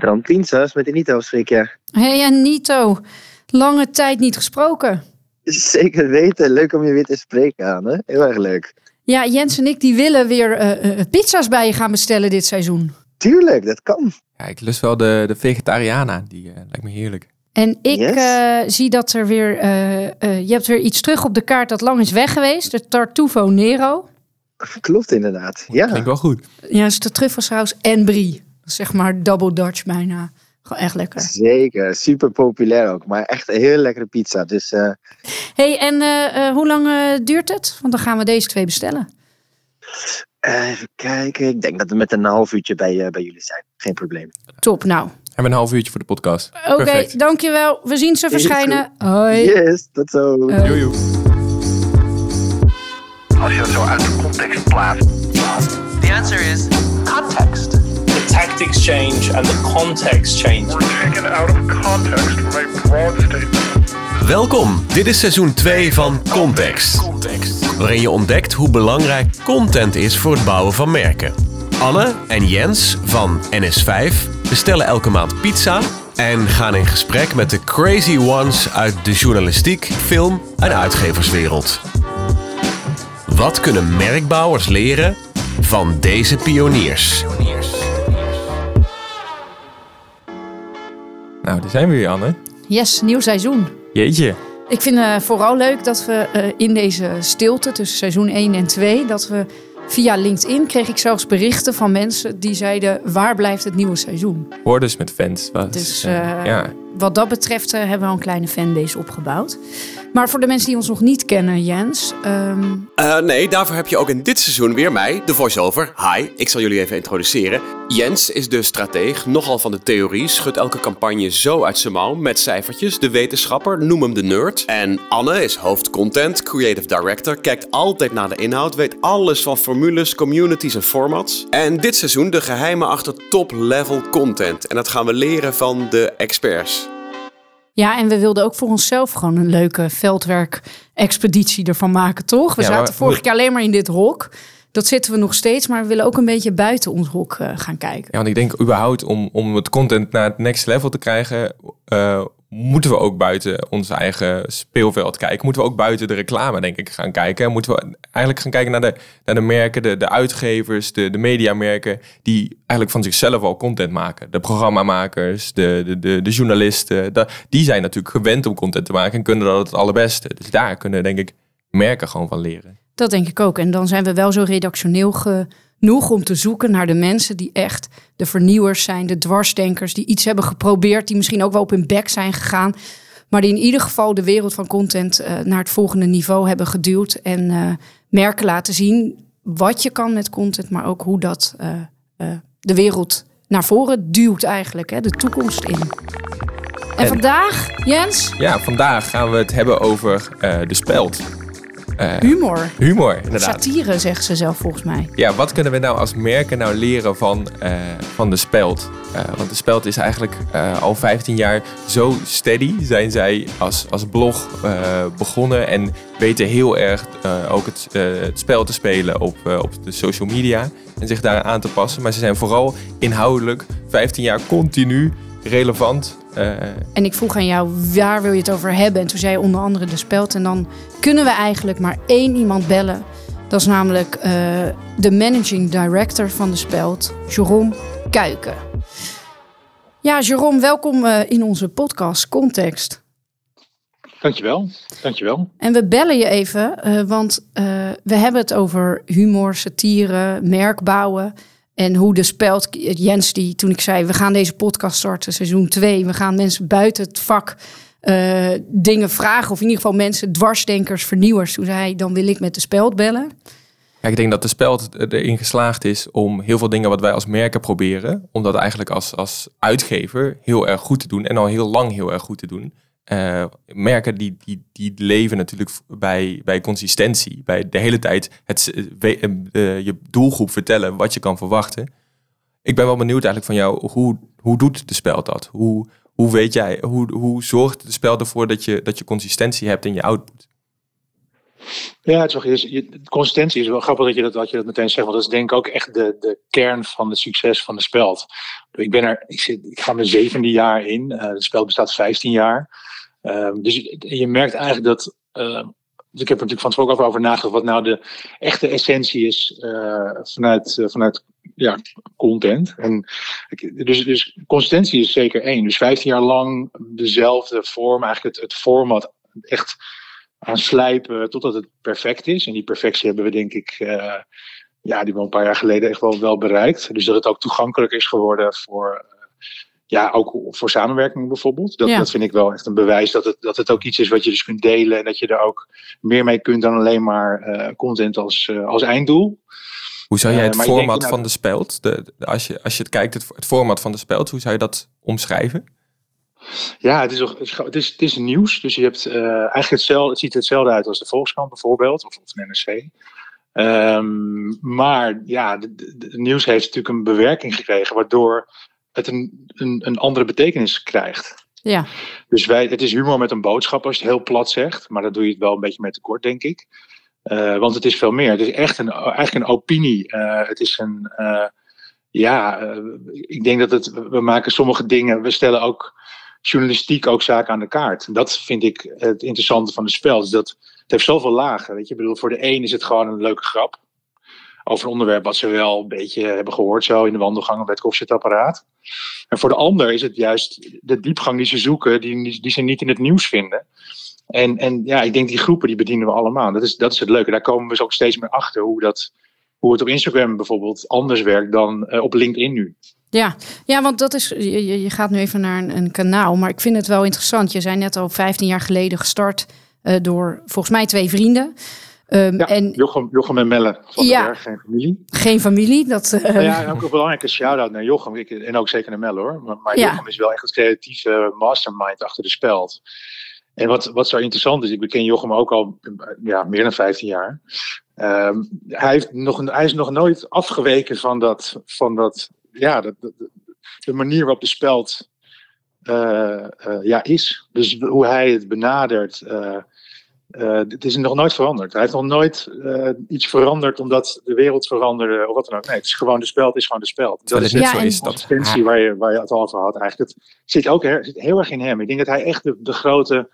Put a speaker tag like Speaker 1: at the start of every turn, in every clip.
Speaker 1: Bertrand Pinsas met Anito spreek je.
Speaker 2: Hey Anito, lange tijd niet gesproken.
Speaker 1: Zeker weten, leuk om je weer te spreken aan, hè? Heel erg leuk.
Speaker 2: Ja, Jens en ik die willen weer eh, eh, pizza's bij je gaan bestellen dit seizoen.
Speaker 1: Tuurlijk, dat kan.
Speaker 3: Ja, ik lust wel de, de vegetariana. Die eh, lijkt me heerlijk.
Speaker 2: En ik
Speaker 1: Yes.
Speaker 2: eh, zie dat er weer, eh, eh, je hebt weer iets terug op de kaart dat lang is weg geweest. De Tartufo Nero.
Speaker 1: Klopt inderdaad. Ja,
Speaker 3: Klinkt wel goed.
Speaker 2: Ja, is de truffelsaus en brie. Zeg maar double Dutch bijna. Gewoon echt lekker.
Speaker 1: zeker. Super populair ook. Maar echt een heel lekkere pizza. Dus eh,
Speaker 2: hey, en eh, eh, hoe lang duurt het? Want dan gaan we deze twee bestellen.
Speaker 1: eh, even kijken. Ik denk dat we met een half uurtje bij, eh, bij jullie zijn. Geen probleem.
Speaker 2: Top, nou.
Speaker 3: Hebben we een half uurtje voor de podcast.
Speaker 2: Oké, dankjewel. We zien ze verschijnen. Hoi.
Speaker 1: Yes, tot zo.
Speaker 3: Joe, joe.
Speaker 4: Als je het zo uit de context plaatst.
Speaker 5: The answer is context.
Speaker 6: Tactics change and the context change.
Speaker 4: Taken out of context from a broad statement.
Speaker 7: Welkom, dit is seizoen 2 van Context. Waarin je ontdekt hoe belangrijk content is voor het bouwen van merken. Anne en Jens van NS5 bestellen elke maand pizza en gaan in gesprek met de crazy ones uit de journalistiek, film en uitgeverswereld. Wat kunnen merkbouwers leren van deze pioniers?
Speaker 3: Nou, daar zijn we weer, Anne.
Speaker 2: Yes, nieuw seizoen.
Speaker 3: Jeetje.
Speaker 2: Ik vind het vooral leuk dat we eh, in deze stilte tussen seizoen 1 en 2, dat we via LinkedIn kreeg ik zelfs berichten van mensen die zeiden: waar blijft het nieuwe seizoen?
Speaker 3: Hoor dus met fans.
Speaker 2: Dus
Speaker 3: eh, ja.
Speaker 2: Wat dat betreft eh, hebben we al een kleine fanbase opgebouwd. Maar voor de mensen die ons nog niet kennen, Jens, ehm,
Speaker 7: Eh, nee, daarvoor heb je ook in dit seizoen weer mij, de voice-over. Hi, ik zal jullie even introduceren. Jens is de strateeg, nogal van de theorie, schudt elke campagne zo uit zijn mouw met cijfertjes. De wetenschapper, noem hem de nerd. En Anne is hoofdcontent, creative director, kijkt altijd naar de inhoud, weet alles van formules, communities en formats. En dit seizoen de geheimen achter top-level content. En dat gaan we leren van de experts.
Speaker 2: Ja, en we wilden ook voor onszelf gewoon een leuke veldwerk-expeditie ervan maken, toch? We
Speaker 3: Ja,
Speaker 2: zaten
Speaker 3: maar-
Speaker 2: vorige keer alleen maar in dit hok. Dat zitten we nog steeds, maar we willen ook een beetje buiten ons hok eh, gaan kijken.
Speaker 3: Ja, want ik denk überhaupt om, om het content naar het next level te krijgen, eh, moeten we ook buiten ons eigen speelveld kijken. Moeten we ook buiten de reclame, denk ik, gaan kijken. En moeten we eigenlijk gaan kijken naar de, naar de merken, de, de uitgevers, de, de mediamerken, die eigenlijk van zichzelf al content maken. De programmamakers, de, de, de, de journalisten, die zijn natuurlijk gewend om content te maken en kunnen dat het allerbeste. Dus daar kunnen, denk ik, merken gewoon van leren.
Speaker 2: Dat denk ik ook. En dan zijn we wel zo redactioneel genoeg om te zoeken naar de mensen die echt de vernieuwers zijn, de dwarsdenkers, die iets hebben geprobeerd, die misschien ook wel op hun bek zijn gegaan, maar die in ieder geval de wereld van content eh, naar het volgende niveau hebben geduwd en eh, merken laten zien wat je kan met content, maar ook hoe dat eh, de wereld naar voren duwt eigenlijk, hè, de toekomst in. En,
Speaker 3: En-
Speaker 2: vandaag, Jens,
Speaker 3: Ja, vandaag gaan we het hebben over de speld. Eh,
Speaker 2: humor.
Speaker 3: humor, inderdaad.
Speaker 2: Satire, zeggen ze zelf volgens mij.
Speaker 3: Ja, wat kunnen we nou als merken nou leren van, eh, van de speld? Eh, want de speld is eigenlijk al 15 jaar zo steady. Zijn zij als, als blog begonnen en weten heel erg ook het, het spel te spelen op, op de social media. En zich daar aan te passen. Maar ze zijn vooral inhoudelijk 15 jaar continu relevant. eh,
Speaker 2: En ik vroeg aan jou, waar wil je het over hebben? En toen zei je onder andere de speld. En dan kunnen we eigenlijk maar één iemand bellen. Dat is namelijk eh, de managing director van de speld, Jerome Kuiken. Ja, Jerome, welkom eh, in onze podcast Context.
Speaker 6: Dankjewel. Dankjewel.
Speaker 2: En we bellen je even, eh, want eh, we hebben het over humor, satire, merkbouwen. En hoe de speld, Jens, die toen ik zei, we gaan deze podcast starten, seizoen 2. We gaan mensen buiten het vak eh, dingen vragen. Of in ieder geval mensen, dwarsdenkers, vernieuwers. Toen zei hij, dan wil ik met de speld bellen.
Speaker 3: Ja, ik denk dat de speld erin geslaagd is om heel veel dingen wat wij als merken proberen, om dat eigenlijk als, als uitgever heel erg goed te doen en al heel lang heel erg goed te doen. Eh, merken die, die, die leven natuurlijk bij, bij consistentie, bij de hele tijd het, eh, eh, je doelgroep vertellen wat je kan verwachten. Ik ben wel benieuwd eigenlijk van jou, hoe, hoe doet de speld dat? Hoe, hoe weet jij, hoe, hoe zorgt de speld ervoor dat je, dat je consistentie hebt in je output?
Speaker 6: Ja, het is je- consistentie is wel grappig dat je dat, dat je dat meteen zegt. Want dat is denk ik ook echt de, de kern van het succes van de speld. Ik, ben er, ik, zit, ik ga mijn zevende jaar in. Eh de speld bestaat 15 jaar. Ehm, dus je, merkt eigenlijk dat. ehm, dus ik heb er natuurlijk van tevoren over nagedacht. Wat nou de echte essentie is eh, vanuit, eh, vanuit ja, content. En, dus, dus consistentie is zeker één. Dus 15 jaar lang dezelfde vorm. Eigenlijk het, het format echt aan slijpen totdat het perfect is. En die perfectie hebben we denk ik, eh, ja, die we een paar jaar geleden echt wel, wel bereikt. Dus dat het ook toegankelijk is geworden voor, eh, ja, ook voor samenwerking bijvoorbeeld. Dat,
Speaker 2: Ja.
Speaker 6: dat vind ik wel echt een bewijs dat het, dat het ook iets is wat je dus kunt delen. En dat je er ook meer mee kunt dan alleen maar eh, content als, als einddoel.
Speaker 3: Hoe zou jij het
Speaker 6: denk
Speaker 3: format
Speaker 6: nou-
Speaker 3: van de speld, de, de- als, je, als je het kijkt, het, het format van de speld, hoe zou je dat omschrijven?
Speaker 6: Ja, het is, het is, het is, nieuws. Dus je hebt eh, eigenlijk hetzelfde, het ziet er hetzelfde uit als de Volkskrant bijvoorbeeld, of, of de NRC. Ehm, maar ja, het nieuws heeft natuurlijk een bewerking gekregen, waardoor het een, een, een andere betekenis krijgt.
Speaker 2: Ja,
Speaker 6: Dus wij, het is humor met een boodschap als je het heel plat zegt, maar daar doe je het wel een beetje mee tekort, denk ik. Eh, want het is veel meer. Het is echt een, eigenlijk een opinie. Eh, het is een, ja, ik denk dat het, we maken sommige dingen, we stellen ook journalistiek ook zaken aan de kaart. Dat vind ik het interessante van het spel. Dus dat, het heeft zoveel lagen. Weet je, ik bedoel, voor de een is het gewoon een leuke grap. Over een onderwerp wat ze wel een beetje hebben gehoord zo in de wandelgangen bij het koffiezetapparaat. En voor de ander is het juist de diepgang die ze zoeken, die, die ze niet in het nieuws vinden. En, en ja, ik denk die groepen die bedienen we allemaal. Dat is, dat is het leuke. Daar komen we dus ook steeds meer achter hoe, dat, hoe het op Instagram bijvoorbeeld anders werkt dan eh, op LinkedIn nu.
Speaker 2: Ja. ja want dat is, je, gaat nu even naar een, een kanaal, maar ik vind het wel interessant. Je zei net al 15 jaar geleden gestart eh, door volgens mij twee vrienden. Ehm,
Speaker 6: Ja,
Speaker 2: en
Speaker 6: Jochem, Jochem en Melle van
Speaker 2: Ja.
Speaker 6: de Berg, geen familie.
Speaker 2: geen familie, dat... eh,
Speaker 6: Nou ja, en ook een belangrijke shout-out naar Jochem. Ik, en ook zeker naar Melle hoor. Maar, maar
Speaker 2: Ja.
Speaker 6: Jochem is wel echt het creatieve mastermind achter de speld. En wat, wat zo interessant is, ik ken Jochem ook al ja, meer dan 15 jaar. Ehm, hij, heeft nog, hij is nog nooit afgeweken van dat, van dat ja, dat, dat- de manier waarop de speld eh, eh, ja, is. Dus hoe hij het benadert. eh, eh, het is nog nooit veranderd. Hij heeft nog nooit eh, iets veranderd omdat de wereld veranderde of wat dan ook. Nee, het is gewoon de speld is gewoon de speld. Dat is
Speaker 3: het net
Speaker 2: Ja,
Speaker 3: zo is dat
Speaker 6: consistentie waar je, waar je het al over had eigenlijk. Het zit ook her- zit heel erg in hem. Ik denk dat hij echt de, de grote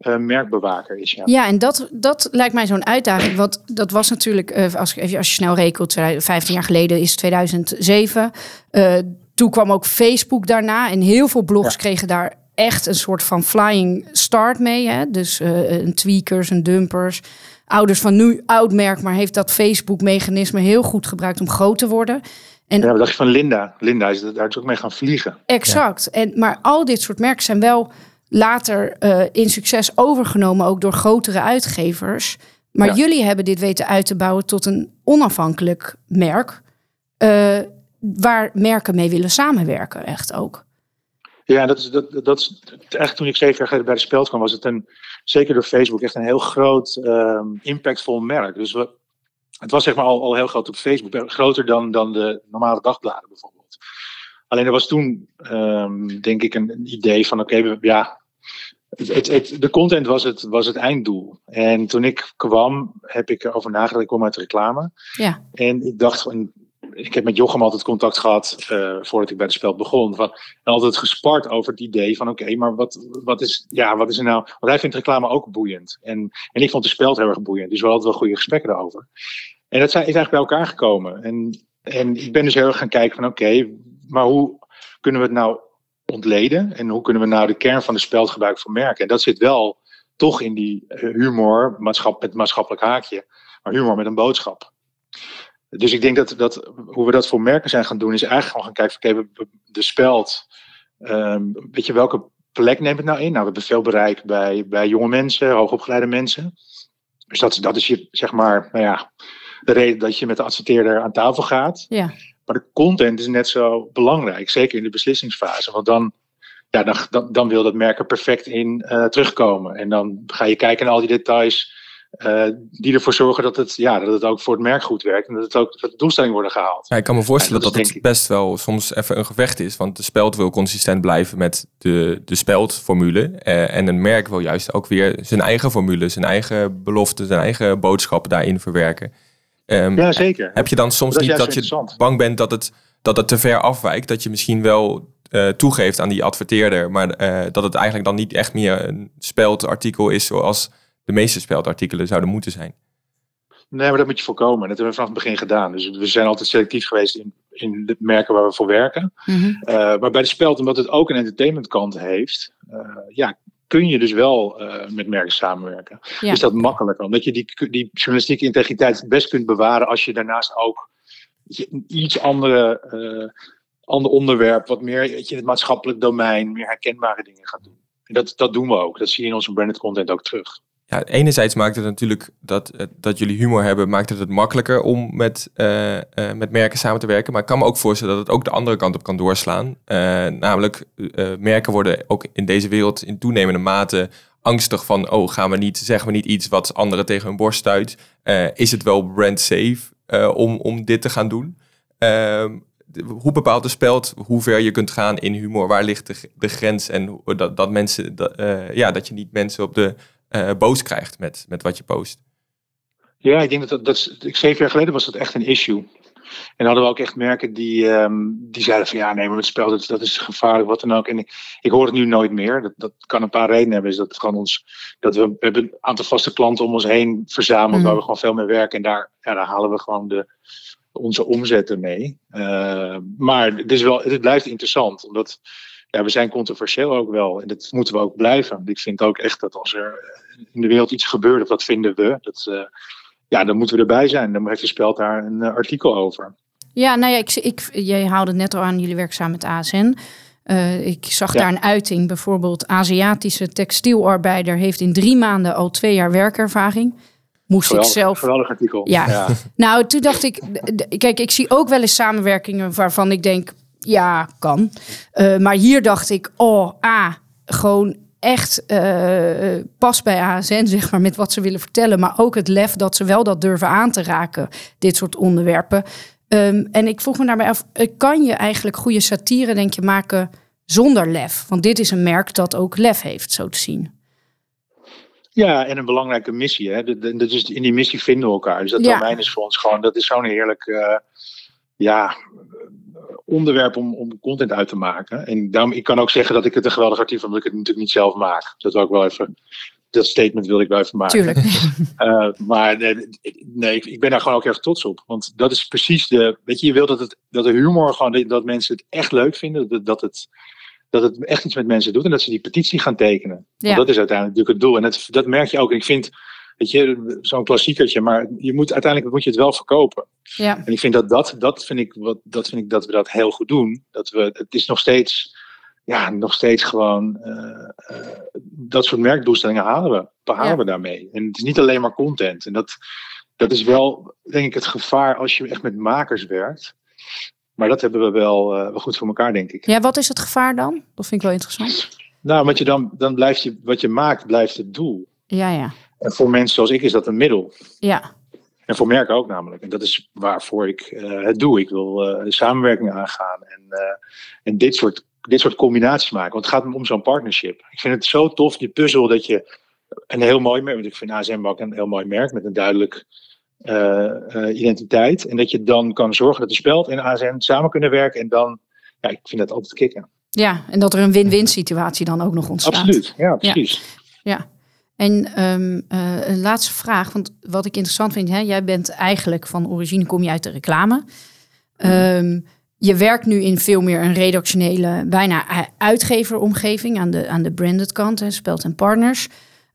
Speaker 6: eh, merkbewaker is. Ja.
Speaker 2: Ja, en dat, dat lijkt mij zo'n uitdaging. Want dat was natuurlijk, eh, als, als je snel rekent, 2000 15 jaar geleden is 2007. Eh, toen kwam ook Facebook daarna. En heel veel blogs kregen daar echt een soort van flying start mee. Hè? Dus eh, een tweakers, een dumpers. Ouders van nu oud merk, maar heeft dat Facebook-mechanisme heel goed gebruikt om groot te worden. En
Speaker 6: Ja, wat dacht je van Linda? Linda is er- daar is ook mee gaan vliegen.
Speaker 2: Exact. En, maar al dit soort merken zijn wel later eh, in succes overgenomen, ook door grotere uitgevers. Maar
Speaker 6: Ja.
Speaker 2: jullie hebben dit weten uit te bouwen tot een onafhankelijk merk. eh, waar merken mee willen samenwerken, echt ook.
Speaker 6: Ja, dat is, dat, dat is eigenlijk toen ik zeven jaar geleden bij de speld kwam, was het een, zeker door Facebook, echt een heel groot, ehm, impactvol merk. Dus we, het was zeg maar al, al heel groot op Facebook, groter dan, dan de normale dagbladen bijvoorbeeld. Alleen er was toen, ehm, denk ik, een, idee van, oké, ja, het, het, het- de content was het, was het einddoel. En toen ik kwam, heb ik erover nagedacht, ik kom uit de reclame.
Speaker 2: Ja.
Speaker 6: En ik dacht ik heb met Jochem altijd contact gehad eh, voordat ik bij de speld begon. Van, en altijd gespart over het idee van oké, maar wat, wat, is, ja, wat is er nou? Want hij vindt reclame ook boeiend. En, en ik vond de speld heel erg boeiend. Dus we hadden wel goede gesprekken daarover. En dat zijn, is eigenlijk bij elkaar gekomen. En, en ik ben dus heel erg gaan kijken van oké, maar hoe kunnen we het nou ontleden? En hoe kunnen we nou de kern van de speld gebruiken voor merken? En dat zit wel toch in die eh, humor, maatschap, met maatschappelijk haakje. Maar humor met een boodschap. Dus ik denk dat, dat hoe we dat voor merken zijn gaan doen, is eigenlijk gewoon gaan kijken: van, oké, de speld. ehm, weet je, welke plek neemt het nou in? Nou, we hebben veel bereik bij, bij jonge mensen, hoogopgeleide mensen. Dus dat, dat is je, zeg maar, nou ja, de reden dat je met de adverteerder aan tafel gaat.
Speaker 2: Ja.
Speaker 6: Maar de content is net zo belangrijk, zeker in de beslissingsfase. Want dan, ja, dan, dan, dan wil dat merk er perfect in eh, terugkomen. En dan ga je kijken naar al die details eh, die ervoor zorgen dat het, ja, dat het ook voor het merk goed werkt. En dat, het ook, dat de doelstellingen worden gehaald.
Speaker 3: Ja, ik kan me voorstellen
Speaker 6: dat
Speaker 3: dat, het best wel soms even een gevecht is. Want de speld wil consistent blijven met de, de speldformule. Eh, en een merk wil juist ook weer zijn eigen formule, zijn eigen beloften, zijn eigen boodschappen daarin verwerken. Ehm,
Speaker 6: Ja, zeker.
Speaker 3: Heb je dan soms
Speaker 6: Dat
Speaker 3: niet dat je bang bent dat het, dat het te ver afwijkt? Dat je misschien wel eh, toegeeft aan die adverteerder, maar eh, dat het eigenlijk dan niet echt meer een speldartikel is zoals de meeste speldartikelen zouden moeten zijn.
Speaker 6: Nee, maar dat moet je voorkomen. Dat hebben we vanaf het begin gedaan. Dus we zijn altijd selectief geweest in, in de merken waar we voor werken.
Speaker 2: Mhm.
Speaker 6: Eh, maar bij de speld, omdat het ook een entertainmentkant heeft, eh, ja, kun je dus wel eh, met merken samenwerken.
Speaker 2: Ja.
Speaker 6: Is dat makkelijker? Omdat je die, die journalistieke integriteit best kunt bewaren als je daarnaast ook een iets andere, eh, ander onderwerp, wat meer weet je, in het maatschappelijk domein, meer herkenbare dingen gaat doen. En dat, dat doen we ook. Dat zie je in onze branded content ook terug.
Speaker 3: Ja, enerzijds maakt het natuurlijk dat, dat jullie humor hebben, maakt het het makkelijker om met, eh, eh, met merken samen te werken. Maar ik kan me ook voorstellen dat het ook de andere kant op kan doorslaan. Eh, namelijk, merken worden ook in deze wereld in toenemende mate angstig van, oh, gaan we niet, zeggen we niet iets wat anderen tegen hun borst stuit? Is het wel brand safe om, om dit te gaan doen? Ehm, hoe bepaalt de speld hoe ver je kunt gaan in humor? Waar ligt de, de grens? En dat, dat, mensen, ja, dat je niet mensen op de eh, boos krijgt met, met wat je post.
Speaker 6: Ja, ik denk dat dat, zeven jaar geleden was dat echt een issue. En hadden we ook echt merken die, ehm, die zeiden van ja, nee, maar het spel dat, dat is gevaarlijk, wat dan ook. En ik, ik hoor het nu nooit meer. Dat, dat kan een paar redenen hebben. Is dat, gewoon ons, dat we, we hebben een aantal vaste klanten om ons heen verzameld,
Speaker 2: Mhm.
Speaker 6: waar we gewoon veel mee werken. En daar, ja, daar halen we gewoon de, onze omzetten mee. Eh, maar het, is wel, het blijft interessant, omdat ja, we zijn controversieel ook wel. En dat moeten we ook blijven. Ik vind ook echt dat als er in de wereld iets gebeurt, of dat vinden we, dat, eh, ja, dan moeten we erbij zijn. Dan heeft speld daar een eh, artikel over.
Speaker 2: Ja, nou ja, ik, ik, jij haalde het net al aan, jullie werken samen met ASN. Eh, ik zag
Speaker 6: Ja.
Speaker 2: daar een uiting, bijvoorbeeld Aziatische textielarbeider heeft in drie maanden al twee jaar werkervaring. Moest
Speaker 6: Geweldig,
Speaker 2: ik zelf
Speaker 6: geweldig artikel.
Speaker 2: Ja. Nou, toen dacht ik, kijk, ik zie ook wel eens samenwerkingen waarvan ik denk, ja, kan. Eh, maar hier dacht ik, oh, ah, gewoon echt eh, pas bij ASN, zeg maar, met wat ze willen vertellen. Maar ook het lef dat ze wel dat durven aan te raken, dit soort onderwerpen. Ehm, en ik vroeg me daarbij af, eh, kan je eigenlijk goede satire, denk je, maken zonder lef? Want dit is een merk dat ook lef heeft, zo te zien.
Speaker 6: Ja, en een belangrijke missie. Hè. De- dus in die missie vinden we elkaar. Dus dat
Speaker 2: Ja.
Speaker 6: domein is voor ons gewoon, dat is zo'n heerlijk ja, onderwerp om, om content uit te maken. En daarom, ik kan ook zeggen dat ik het een geweldig artikel vind, omdat ik het natuurlijk niet zelf maak. Dat wil ik wel even, dat statement wil ik wel even maken.
Speaker 2: Tuurlijk.
Speaker 6: Eh, maar nee, nee, ik- ik ben daar gewoon ook erg trots op. Want dat is precies de. Weet je, je wilt dat, het, dat de humor gewoon. dat- dat mensen het echt leuk vinden. Dat, dat, het, dat het echt iets met mensen doet. En dat ze die petitie gaan tekenen.
Speaker 2: Ja.
Speaker 6: Want dat is uiteindelijk natuurlijk het doel. En dat, dat merk je ook. En ik vind. Weet je, zo'n klassiekertje. Maar je moet, uiteindelijk moet je het wel verkopen.
Speaker 2: Ja,
Speaker 6: En ik vind dat dat. Dat vind ik, wat, dat vind ik dat we dat heel goed doen. Dat we. Het is nog steeds. Ja, nog steeds gewoon. eh, eh, dat soort merkdoelstellingen halen we. Behalen
Speaker 2: Ja.
Speaker 6: we daarmee. En het is niet alleen maar content. En dat, dat is wel, denk ik, het gevaar als je echt met makers werkt. Maar dat hebben we wel, eh, wel goed voor elkaar, denk ik.
Speaker 2: ja, wat is het gevaar dan? Dat vind ik wel interessant.
Speaker 6: Nou, want je dan, dan blijft je, wat je maakt, blijft het doel.
Speaker 2: Ja, ja.
Speaker 6: En voor mensen zoals ik is dat een middel.
Speaker 2: Ja,
Speaker 6: En voor merken ook namelijk. En dat is waarvoor ik eh, het doe. Ik wil de samenwerking aangaan. En, eh, en dit, soort, dit soort combinaties maken. Want het gaat om zo'n partnership. Ik vind het zo tof, die puzzel, dat je een heel mooi merk. Want ik vind ASM ook een heel mooi merk met een duidelijk identiteit. En dat je dan kan zorgen dat de speld en ASM samen kunnen werken. En dan, ja, ik vind dat altijd kicken.
Speaker 2: ja, en dat er een win-win situatie dan ook nog ontstaat.
Speaker 6: Absoluut, ja, precies.
Speaker 2: Ja. En ehm, eh, een laatste vraag, want wat ik interessant vind, hè, jij bent eigenlijk van origine kom je uit de reclame. Ehm, je werkt nu in veel meer een redactionele, bijna uitgeveromgeving aan de, aan de branded kant, hè, Speld en Partners.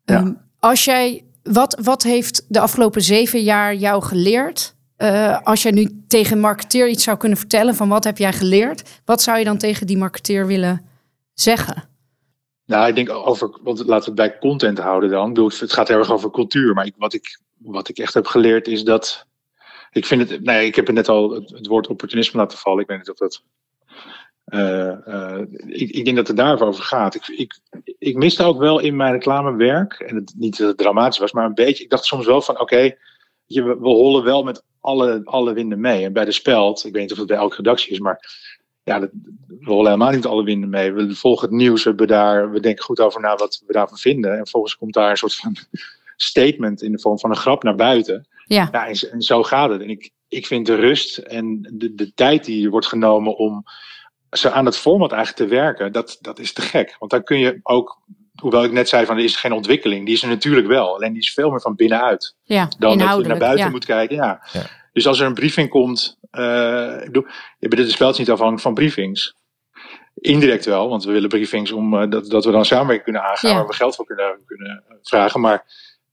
Speaker 6: Ja.
Speaker 2: Ehm, als jij, wat, wat heeft de afgelopen zeven jaar jou geleerd? Eh, als jij nu tegen een marketeer iets zou kunnen vertellen van wat heb jij geleerd, wat zou je dan tegen die marketeer willen zeggen?
Speaker 6: Nou, ik denk over, want laten we het bij content houden dan. Het gaat heel erg over cultuur, maar ik, wat, ik, wat ik echt heb geleerd is dat. Ik vind het, nee, ik heb er net al het, het woord opportunisme laten vallen. Ik weet niet of dat Eh, eh, ik, ik denk dat het daarover gaat. Ik, ik, ik miste ook wel in mijn reclamewerk, en het, niet dat het dramatisch was, maar een beetje. Ik dacht soms wel van: oké, we, we hollen wel met alle, alle winden mee. En bij de speld, ik weet niet of het bij elke redactie is, maar ja, dat, we hollen helemaal niet alle winden mee. We volgen het nieuws, we, hebben daar, we denken goed over na wat we daarvan vinden. En volgens komt daar een soort van statement in de vorm van een grap naar buiten.
Speaker 2: Ja.
Speaker 6: Ja, en, en zo gaat het. En ik, ik vind de rust en de, de tijd die er wordt genomen om zo aan het format eigenlijk te werken, dat, dat is te gek. Want dan kun je ook, hoewel ik net zei van er is geen ontwikkeling, die is er natuurlijk wel. Alleen die is veel meer van binnenuit
Speaker 2: Ja,
Speaker 6: dan dat je naar buiten
Speaker 2: ja.
Speaker 6: moet kijken. Ja.
Speaker 3: Ja.
Speaker 6: Dus als er een briefing komt, eh ik bedoel, spel is niet afhankelijk van briefings. Indirect wel, want we willen briefings om eh, dat, dat we dan samenwerking kunnen aangaan,
Speaker 2: Ja.
Speaker 6: waar we geld voor kunnen, kunnen vragen. Maar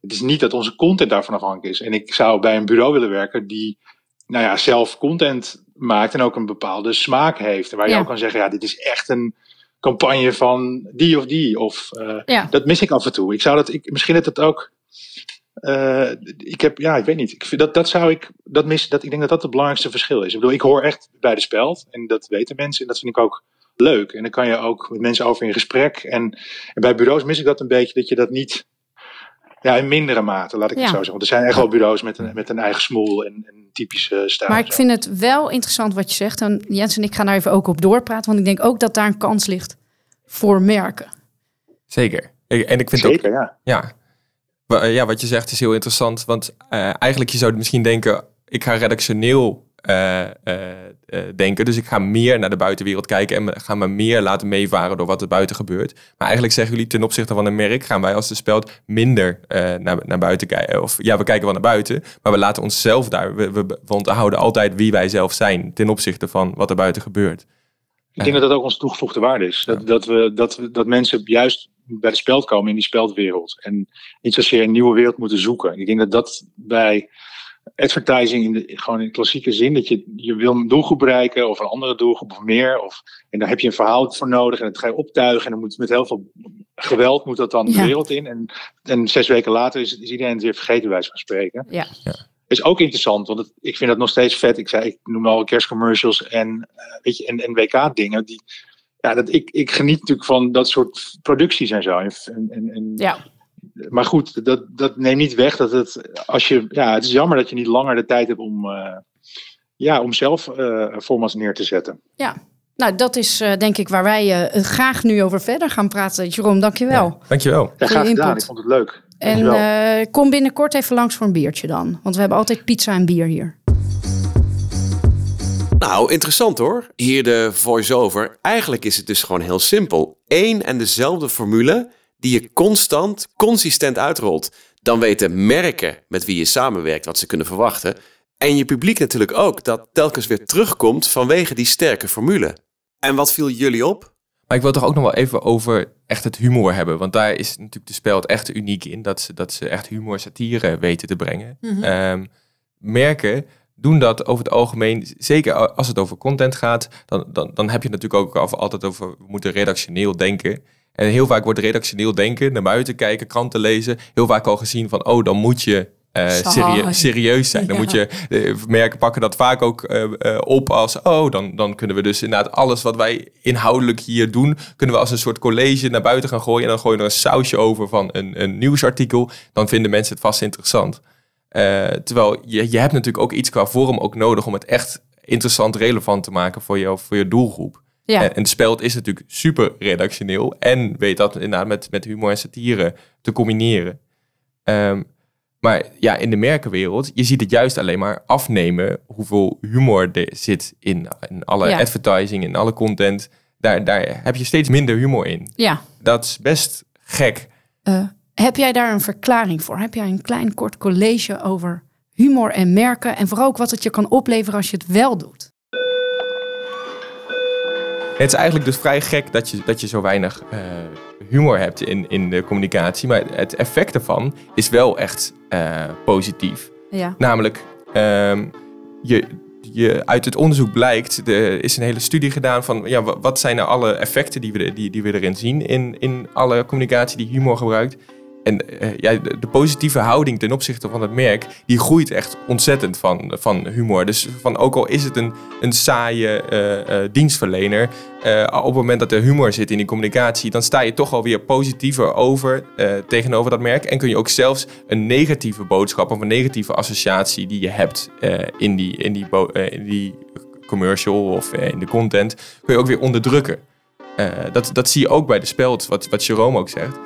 Speaker 6: het is niet dat onze content daarvan afhankelijk is. En ik zou bij een bureau willen werken die nou ja, zelf content maakt en ook een bepaalde smaak heeft. En waar je
Speaker 2: Ja.
Speaker 6: ook kan zeggen, ja, dit is echt een campagne van die of die. Of eh,
Speaker 2: Ja.
Speaker 6: dat mis ik af en toe. Ik zou dat, ik, misschien dat het ook. Eh, ik heb, ja, ik weet niet. Ik vind dat, dat zou ik, dat mis, dat, ik denk dat dat het belangrijkste verschil is. Ik bedoel, ik hoor echt bij de speld en dat weten mensen en dat vind ik ook leuk. En dan kan je ook met mensen over in gesprek. En, en bij bureaus mis ik dat een beetje, dat je dat niet, ja, in mindere mate, laat ik
Speaker 2: Ja.
Speaker 6: het zo zeggen. Want er zijn echt wel bureaus met een, met een eigen smoel en een typische stijl.
Speaker 2: Maar ik vind het wel interessant wat je zegt. En Jens en ik gaan daar even ook op doorpraten. Want ik denk ook dat daar een kans ligt voor merken.
Speaker 3: Zeker. En ik vind ook,
Speaker 6: Zeker, ja.
Speaker 3: ja, eh, ja, wat je zegt is heel interessant. Want eh, eigenlijk je zou misschien denken, ik ga redactioneel eh, eh, eh, denken. Dus ik ga meer naar de buitenwereld kijken en me- ga me meer laten meevaren door wat er buiten gebeurt. Maar eigenlijk zeggen jullie ten opzichte van een merk, gaan wij als de speld minder eh, naar, naar buiten kijken. Of ja, we kijken wel naar buiten, maar we laten onszelf daar. We, we, we onthouden altijd wie wij zelf zijn ten opzichte van wat er buiten gebeurt.
Speaker 6: Ik denk dat dat ook onze toegevoegde waarde is. Dat, dat, we, dat, we, dat mensen juist bij de speld komen in die speldwereld. En niet zozeer een nieuwe wereld moeten zoeken. Ik denk dat dat bij advertising, in de, gewoon in de klassieke zin, dat je, je wil een doelgroep bereiken of een andere doelgroep of meer. Of, en daar heb je een verhaal voor nodig en dat ga je optuigen. En dan moet met heel veel geweld moet dat dan de
Speaker 2: Ja.
Speaker 6: wereld in. En, en zes weken later is, is iedereen het weer vergeten, bij wijze van spreken.
Speaker 2: Ja.
Speaker 6: Is ook interessant, want het, ik vind dat nog steeds vet. Ik zei, ik noem al kerstcommercials en, eh, weet je, en, en WK-dingen. Die, ja, dat, ik, ik geniet natuurlijk van dat soort producties en zo. En, en, en,
Speaker 2: Ja.
Speaker 6: Maar goed, dat, dat neemt niet weg dat het, als je, ja, het is jammer dat je niet langer de tijd hebt om, eh, ja, om zelf eh formats neer te zetten.
Speaker 2: Nou, dat is eh, denk ik waar wij eh, graag nu over verder gaan praten. Jeroen, dankjewel.
Speaker 3: Dankjewel.
Speaker 6: Ja, graag gedaan,
Speaker 2: input.
Speaker 6: ik vond het leuk.
Speaker 2: En eh, kom binnenkort even langs voor een biertje dan. Want we hebben altijd pizza en bier hier.
Speaker 7: Nou, interessant hoor. Hier de voice-over. Eigenlijk is het dus gewoon heel simpel. Eén en dezelfde formule die je constant, consistent uitrolt. Dan weten merken met wie je samenwerkt wat ze kunnen verwachten. En je publiek natuurlijk ook, dat telkens weer terugkomt vanwege die sterke formule. En wat viel jullie op?
Speaker 3: Maar ik wil toch ook nog wel even over echt het humor hebben. Want daar is natuurlijk de speld echt uniek in. Dat ze, dat ze echt humor, satire weten te brengen. Ehm, merken doen dat over het algemeen. Zeker als het over content gaat. Dan, dan, dan heb je het natuurlijk ook altijd over... We moeten redactioneel denken. En heel vaak wordt redactioneel denken, naar buiten kijken, kranten lezen. Heel vaak al gezien van, oh, dan moet je eh, serie- serieus zijn. Dan
Speaker 2: Ja.
Speaker 3: moet je eh, merken pakken dat vaak ook eh, op als, oh, dan, dan kunnen we dus inderdaad alles wat wij inhoudelijk hier doen, kunnen we als een soort college naar buiten gaan gooien. En dan gooi je er een sausje over van een, een nieuwsartikel. Dan vinden mensen het vast interessant. Eh, terwijl je, je hebt natuurlijk ook iets qua vorm ook nodig om het echt interessant, relevant te maken voor je, voor je doelgroep.
Speaker 2: Ja.
Speaker 3: En, en het speld is natuurlijk super redactioneel en weet dat inderdaad met, met humor en satire te combineren. Ehm, maar ja, in de merkenwereld, je ziet het juist alleen maar afnemen hoeveel humor er zit in, in alle
Speaker 2: Ja.
Speaker 3: advertising, in alle content. Daar, daar heb je steeds minder humor in.
Speaker 2: Ja.
Speaker 3: Dat is best gek.
Speaker 2: Eh, heb jij daar een verklaring voor? Heb jij een klein kort college over humor en merken? En vooral ook wat het je kan opleveren als je het wel doet?
Speaker 3: Het is eigenlijk dus vrij gek dat je, dat je zo weinig eh, humor hebt in, in de communicatie. Maar het effect ervan is wel echt eh, positief.
Speaker 2: Ja.
Speaker 3: Namelijk, ehm, je, je, uit het onderzoek blijkt, er is een hele studie gedaan van ja, wa- wat zijn nou alle effecten die we, die, die we erin zien in, in alle communicatie die humor gebruikt. En eh, ja, de, positieve houding ten opzichte van het merk, die groeit echt ontzettend van, van humor. Dus van, ook al is het een, een saaie eh, eh, dienstverlener, op het moment dat er humor zit in die communicatie, dan sta je toch alweer positiever over tegenover dat merk. En kun je ook zelfs een negatieve boodschap of een negatieve associatie die je hebt in, die, in, die in die commercial of in de content, kun je ook weer onderdrukken. Dat, dat zie je ook bij de speld, wat, wat Jerome ook zegt.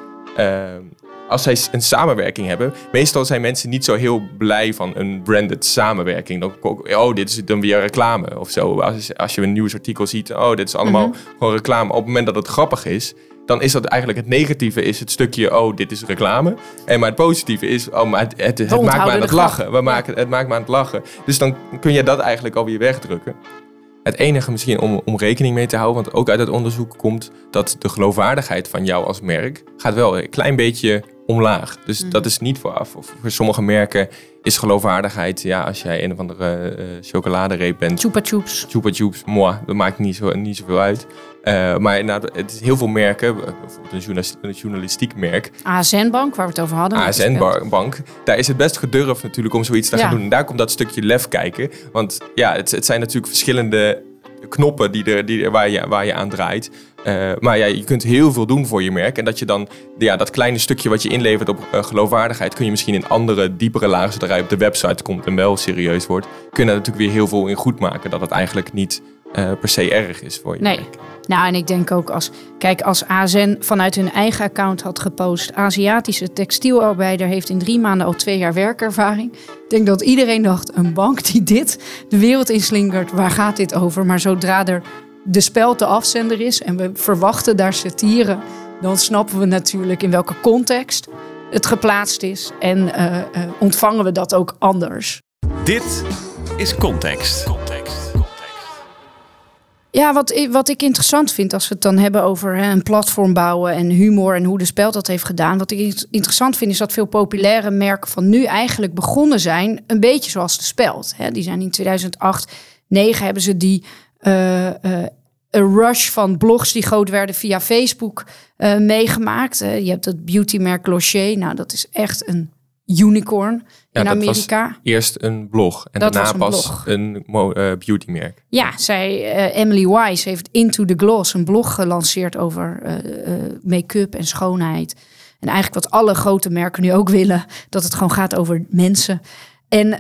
Speaker 3: Als zij een samenwerking hebben, meestal zijn mensen niet zo heel blij van een branded samenwerking. Dan, oh, dit is dan weer reclame of zo. Als, als je een nieuwsartikel ziet, oh, dit is allemaal gewoon reclame. Op het moment dat het grappig is, dan is dat eigenlijk het negatieve is het stukje, oh, dit is reclame. En maar het positieve is, oh, maar het, het, het maakt me aan het lachen. We maken, het maakt me aan het lachen. Dus dan kun je dat eigenlijk alweer wegdrukken. Het enige misschien om, om rekening mee te houden, want ook uit het onderzoek komt dat de geloofwaardigheid van jou als merk gaat wel een klein beetje omlaag. Dus
Speaker 2: Mhm.
Speaker 3: dat is niet vooraf. Of voor sommige merken is geloofwaardigheid, ja, als jij een of andere eh chocoladereep bent,
Speaker 2: Chupa chups.
Speaker 3: Chupa Chups, moi, dat maakt niet, zo, niet zoveel uit. Eh, maar het is heel veel merken, eh, bijvoorbeeld een, journalis- een journalistiek merk,
Speaker 2: ASN Bank, waar we het over hadden.
Speaker 3: ASN Bank, daar is het best gedurfd natuurlijk om zoiets te gaan doen. En daar komt dat stukje lef kijken. Want ja, het, het zijn natuurlijk verschillende knoppen die er, die waar, je, waar je aan draait. Eh, maar ja, je kunt heel veel doen voor je merk. En dat je dan ja, dat kleine stukje wat je inlevert op eh, geloofwaardigheid... kun je misschien in andere, diepere lagen, zodra je op de website komt en wel serieus wordt... kun je natuurlijk weer heel veel in goed maken. Dat het eigenlijk niet eh, per se erg is voor je
Speaker 2: Nee.
Speaker 3: merk.
Speaker 2: Nou, en ik denk ook als, kijk, als ASN vanuit hun eigen account had gepost, Aziatische textielarbeider heeft in drie maanden al twee jaar werkervaring. Ik denk dat iedereen dacht, een bank die dit de wereld inslingert, waar gaat dit over? Maar zodra er de speld de afzender is en we verwachten daar satire, dan snappen we natuurlijk in welke context het geplaatst is en eh, eh, ontvangen we dat ook anders.
Speaker 8: Dit is Context.
Speaker 2: Ja, wat, wat ik interessant vind als we het dan hebben over een platform bouwen en humor en hoe de speld dat heeft gedaan. Wat ik in- interessant vind is dat veel populaire merken van nu eigenlijk begonnen zijn, een beetje zoals de speld. Hè. Die zijn in 2008, 2009 hebben ze die eh, eh, een rush van blogs die groot werden via Facebook eh, meegemaakt. Je hebt het beautymerk Glossier. Nou, dat is echt een unicorn
Speaker 3: Ja,
Speaker 2: in
Speaker 3: was
Speaker 2: Amerika.
Speaker 3: Eerst een blog en
Speaker 2: Dat
Speaker 3: daarna
Speaker 2: een
Speaker 3: pas
Speaker 2: blog.
Speaker 3: een eh, beautymerk.
Speaker 2: Ja, zij, eh, Emily Wise heeft Into the Gloss, een blog gelanceerd over eh, make-up en schoonheid. En eigenlijk wat alle grote merken nu ook willen, dat het gewoon gaat over mensen. En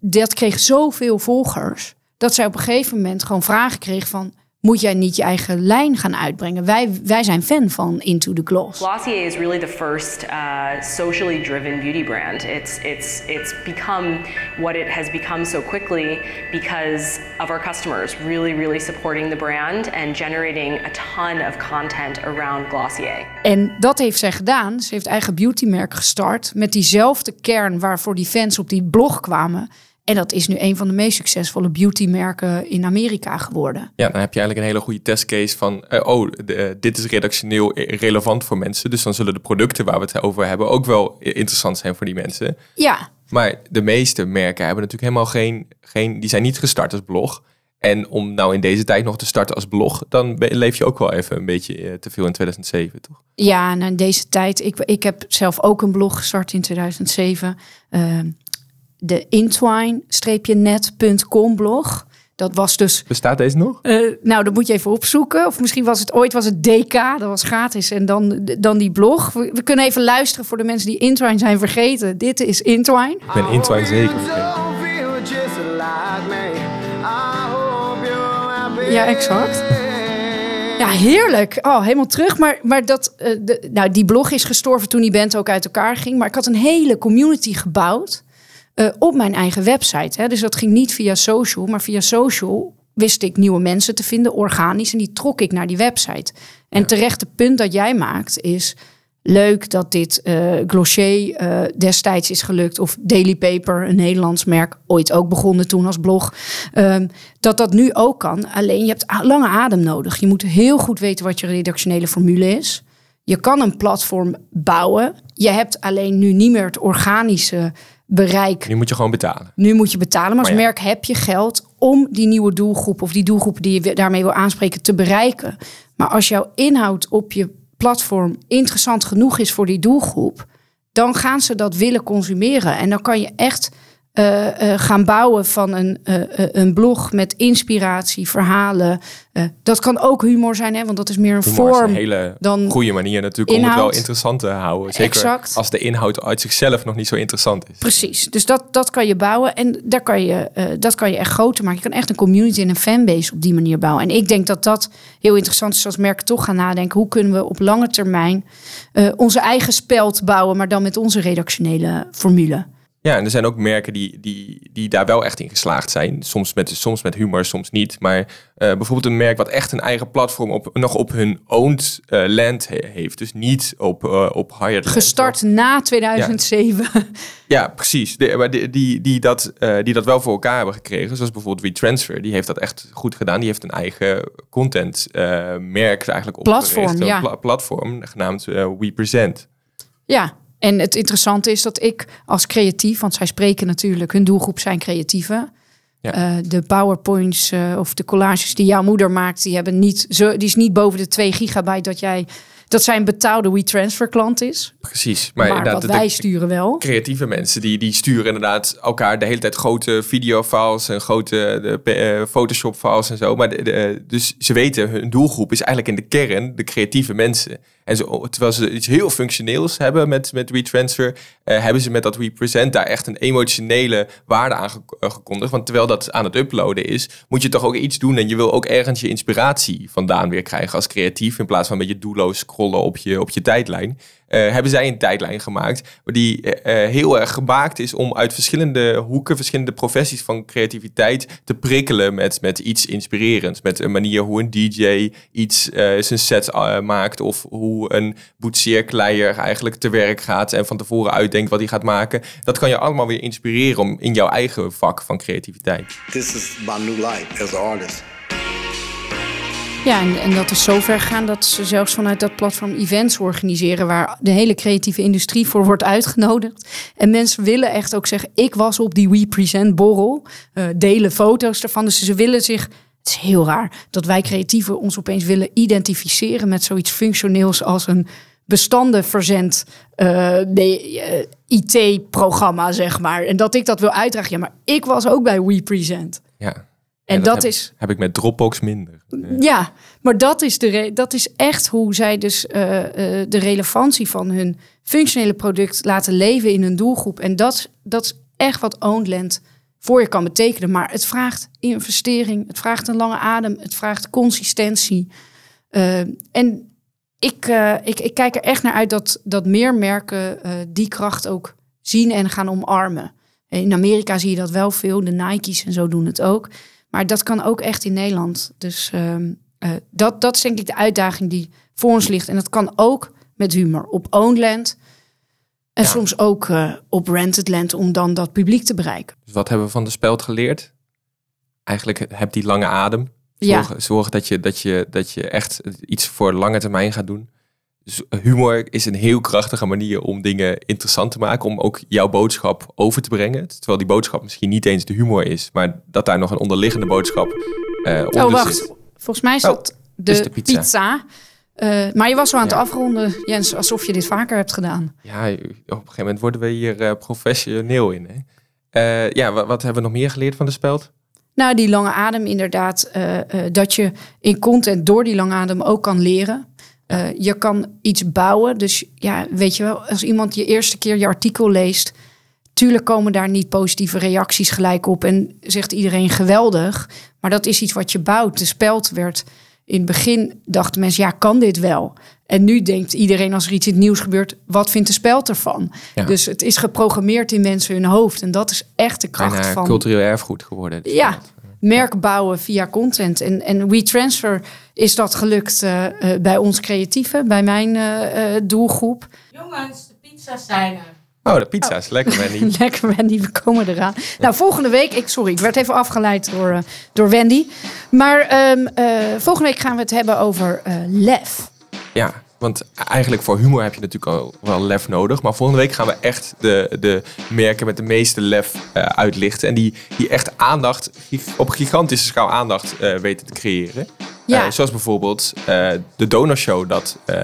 Speaker 2: dat kreeg zoveel volgers, dat zij op een gegeven moment gewoon vragen kreeg van... Moet jij niet je eigen lijn gaan uitbrengen? Wij, wij zijn fan van Into the Gloss.
Speaker 9: Glossier is really the first uh, socially driven beauty brand. It's it's it's become what it has become so quickly because of our customers really really supporting the brand and generating a ton of content around Glossier.
Speaker 2: En dat heeft zij gedaan. Ze heeft eigen beautymerk gestart met diezelfde kern waarvoor die fans op die blog kwamen. En dat is nu een van de meest succesvolle beautymerken in Amerika geworden.
Speaker 3: Ja, dan heb je eigenlijk een hele goede testcase van, eh, oh, de, eh, dit is redactioneel relevant voor mensen. Dus dan zullen de producten waar we het over hebben ook wel interessant zijn voor die mensen.
Speaker 2: Ja,
Speaker 3: Maar de meeste merken hebben natuurlijk helemaal geen, geen die zijn niet gestart als blog. En om nou in deze tijd nog te starten als blog, dan leef je ook wel even een beetje eh, te veel in 2007, toch?
Speaker 2: ja en in deze tijd. Ik, ik heb zelf ook een blog gestart in 2007. eh, de intwine-net.com blog. Dat was dus
Speaker 3: Bestaat deze nog?
Speaker 2: Eh, nou, dat moet je even opzoeken. Of misschien was het ooit was het DK, dat was gratis. En dan, dan die blog. We, we kunnen even luisteren voor de mensen die Intwine zijn vergeten. Dit is Intwine.
Speaker 3: Ik ben Intwine zeker.
Speaker 2: Ja, exact. Ja, heerlijk. Oh, helemaal terug. Maar, maar dat, eh, de, nou, die blog is gestorven toen die band ook uit elkaar ging. Maar ik had een hele community gebouwd eh, op mijn eigen website. Hè. Dus dat ging niet via social, maar via social wist ik nieuwe mensen te vinden, organisch. En die trok ik naar die website. En terecht het punt dat jij maakt is... Leuk dat dit eh Glossier eh, destijds is gelukt. Of Daily Paper, een Nederlands merk. Ooit ook begonnen toen als blog. Ehm, dat dat nu ook kan. Alleen je hebt lange adem nodig. Je moet heel goed weten wat je redactionele formule is. Je kan een platform bouwen. Je hebt alleen nu niet meer het organische bereik.
Speaker 3: Nu moet je gewoon betalen.
Speaker 2: Nu moet je betalen. Maar als
Speaker 3: ja.
Speaker 2: merk heb je geld om die nieuwe doelgroep of die doelgroepen die je daarmee wil aanspreken te bereiken. Maar als jouw inhoud op je platform interessant genoeg is voor die doelgroep, dan gaan ze dat willen consumeren. En dan kan je echt eh, eh, gaan bouwen van een, eh, een blog met inspiratie, verhalen. Dat kan ook humor zijn, hè, want dat is meer een
Speaker 3: Humor is
Speaker 2: vorm.
Speaker 3: een hele
Speaker 2: dan
Speaker 3: goede manier natuurlijk om het wel interessant te houden. Zeker
Speaker 2: Exact.
Speaker 3: als de inhoud uit zichzelf nog niet zo interessant is.
Speaker 2: Precies, dus dat, dat kan je bouwen en daar kan je, dat kan je echt groter maken. Je kan echt een community en een fanbase op die manier bouwen. En ik denk dat dat heel interessant is als merken toch gaan nadenken. Hoe kunnen we op lange termijn onze eigen speld bouwen, maar dan met onze redactionele formule.
Speaker 3: Ja, en er zijn ook merken die, die, die daar wel echt in geslaagd zijn. Soms met, soms met humor, soms niet. Maar eh, bijvoorbeeld een merk wat echt een eigen platform op, nog op hun owned eh, land he- heeft. Dus niet op, eh, op hired land.
Speaker 2: Gestart na 2007.
Speaker 3: Ja, precies. De, maar die, die, die, dat, die dat wel voor elkaar hebben gekregen. Zoals bijvoorbeeld WeTransfer. Die heeft dat echt goed gedaan. Die heeft een eigen content merk eigenlijk
Speaker 2: Platform,
Speaker 3: opgericht. Een
Speaker 2: ja.
Speaker 3: pla- platform genaamd WePresent.
Speaker 2: Ja, en het interessante is dat ik als creatief, want zij spreken natuurlijk, hun doelgroep zijn creatieven.
Speaker 3: Ja.
Speaker 2: Eh, de PowerPoints eh, of de collages die jouw moeder maakt, die, hebben niet zo, die is niet boven de 2 gigabyte dat jij dat zij een betaalde WeTransfer klant is.
Speaker 3: Precies.
Speaker 2: Maar,
Speaker 3: Maar, inderdaad,
Speaker 2: wat wij sturen wel.
Speaker 3: creatieve mensen die, die sturen inderdaad elkaar de hele tijd grote videofiles en grote de, eh, Photoshop files en zo. Maar de, de- dus ze weten, hun doelgroep is eigenlijk in de kern de creatieve mensen. En zo, terwijl ze iets heel functioneels hebben met, met WeTransfer, eh, hebben ze met dat WePresent daar echt een emotionele waarde aan eh, gekondigd. Want terwijl dat aan het uploaden is, moet je toch ook iets doen. En je wil ook ergens je inspiratie vandaan weer krijgen als creatief. In plaats van een beetje doelloos scrollen op je, op je tijdlijn. Eh, hebben zij een tijdlijn gemaakt die eh, eh, heel erg gemaakt is om uit verschillende hoeken, verschillende professies van creativiteit te prikkelen met, met iets inspirerends. Met een manier hoe een DJ iets zijn set maakt of hoe een boetseerkleier eigenlijk te werk gaat en van tevoren uitdenkt wat hij gaat maken. Dat kan je allemaal weer inspireren om in jouw eigen vak van creativiteit.
Speaker 10: This is my new life as an artist.
Speaker 2: Ja, en, dat is zover gegaan dat ze zelfs vanuit dat platform events organiseren waar de hele creatieve industrie voor wordt uitgenodigd. En mensen willen echt ook zeggen, ik was op die We Present borrel, eh, delen foto's ervan. Dus ze willen zich, het is heel raar dat wij creatieven ons opeens willen identificeren met zoiets functioneels als een bestandenverzend eh, nee, eh, IT-programma, zeg maar. En dat ik dat wil uitdragen. Ja, maar ik was ook bij We Present.
Speaker 3: Ja.
Speaker 2: En dat
Speaker 3: heb,
Speaker 2: is-
Speaker 3: heb ik met Dropbox minder.
Speaker 2: Ja, maar dat is, de dat is echt hoe zij dus eh, eh, de relevantie van hun functionele product laten leven in hun doelgroep. En dat, dat is echt wat Ownland voor je kan betekenen. Maar het vraagt investering, het vraagt een lange adem, het vraagt consistentie. Eh, en ik, ik, ik kijk er echt naar uit dat, dat meer merken die kracht ook zien en gaan omarmen. In Amerika zie je dat wel veel, de Nike's en zo doen het ook. Maar dat kan ook echt in Nederland. Dus ehm, eh, dat, dat is denk ik de uitdaging die voor ons ligt. En dat kan ook met humor op owned land. En
Speaker 3: Ja.
Speaker 2: soms ook eh, op rented land om dan dat publiek te bereiken.
Speaker 3: Dus wat hebben we van de speld geleerd? Eigenlijk heb die lange adem.
Speaker 2: Ja.
Speaker 3: Zorg, zorg dat, je, dat, je, dat je echt iets voor lange termijn gaat doen. Dus humor is een heel krachtige manier om dingen interessant te maken. Om ook jouw boodschap over te brengen. Terwijl die boodschap misschien niet eens de humor is. Maar dat daar nog een onderliggende boodschap eh onder
Speaker 2: Oh, wacht.
Speaker 3: zit.
Speaker 2: Volgens mij is
Speaker 3: Oh,
Speaker 2: dat de,
Speaker 3: is de pizza.
Speaker 2: pizza. Eh, maar je was zo aan het afronden, Jens, alsof je dit vaker hebt gedaan.
Speaker 3: Ja, op een gegeven moment worden we hier eh, professioneel in. Hè? Eh, ja, wat, wat hebben we nog meer geleerd van de speld?
Speaker 2: Nou, die lange adem inderdaad. eh, eh, dat je in content door die lange adem ook kan leren. Eh, je kan iets bouwen. Dus ja, weet je wel, als iemand je eerste keer je artikel leest... tuurlijk komen daar niet positieve reacties gelijk op... en zegt iedereen geweldig. Maar dat is iets wat je bouwt. De speld werd... In het begin dachten mensen, ja, kan dit wel? En nu denkt iedereen als er iets in het nieuws gebeurt... wat vindt de speld ervan?
Speaker 3: Ja.
Speaker 2: Dus het is geprogrammeerd in mensen hun hoofd. En dat is echt de kracht
Speaker 3: Bijna
Speaker 2: van...
Speaker 3: cultureel erfgoed geworden. de
Speaker 2: Ja, merk bouwen via content. En, en WeTransfer is dat gelukt eh, eh, bij ons creatieven, bij mijn eh, eh, doelgroep.
Speaker 11: Jongens, de pizza's zijn er.
Speaker 3: Oh, de pizza is lekker, Wendy.
Speaker 2: Lekker Wendy, we komen eraan. Nou, volgende week, ik, sorry, ik werd even afgeleid door, eh, door Wendy. Maar ehm, eh, volgende week gaan we het hebben over eh, lef.
Speaker 3: Ja, want eigenlijk voor humor heb je natuurlijk al wel lef nodig. Maar volgende week gaan we echt de, de merken met de meeste lef eh, uitlichten. En die, die echt aandacht, op gigantische schaal aandacht eh, weten te creëren.
Speaker 2: Ja.
Speaker 3: Eh, zoals bijvoorbeeld eh, de Donorshow. Dat, eh,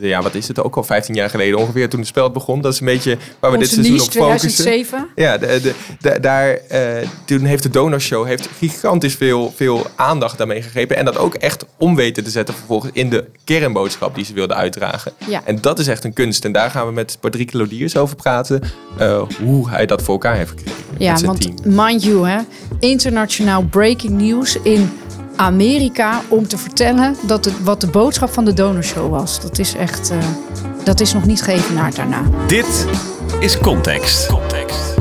Speaker 3: de- ja, wat is het ook al 15 jaar geleden ongeveer toen het spel begon. Dat is een beetje waar we
Speaker 2: Onze
Speaker 3: dit seizoen op focussen.
Speaker 2: 2007.
Speaker 3: Ja, de, de, daar, toen heeft de Donorshow heeft gigantisch veel, veel aandacht daarmee gegrepen. En dat ook echt om weten te zetten vervolgens in de kernboodschap die ze wilden uitdragen.
Speaker 2: Ja.
Speaker 3: En dat is echt een kunst. En daar gaan we met Patrick Lodiers over praten. hoe hij dat voor elkaar heeft gekregen
Speaker 2: Ja, want
Speaker 3: team.
Speaker 2: mind you, hè, internationaal breaking news in Amerika om te vertellen dat het, wat de boodschap van de donorshow was. Dat is echt, eh, dat is nog niet geëvenaard daarna.
Speaker 8: Dit is Context. Context.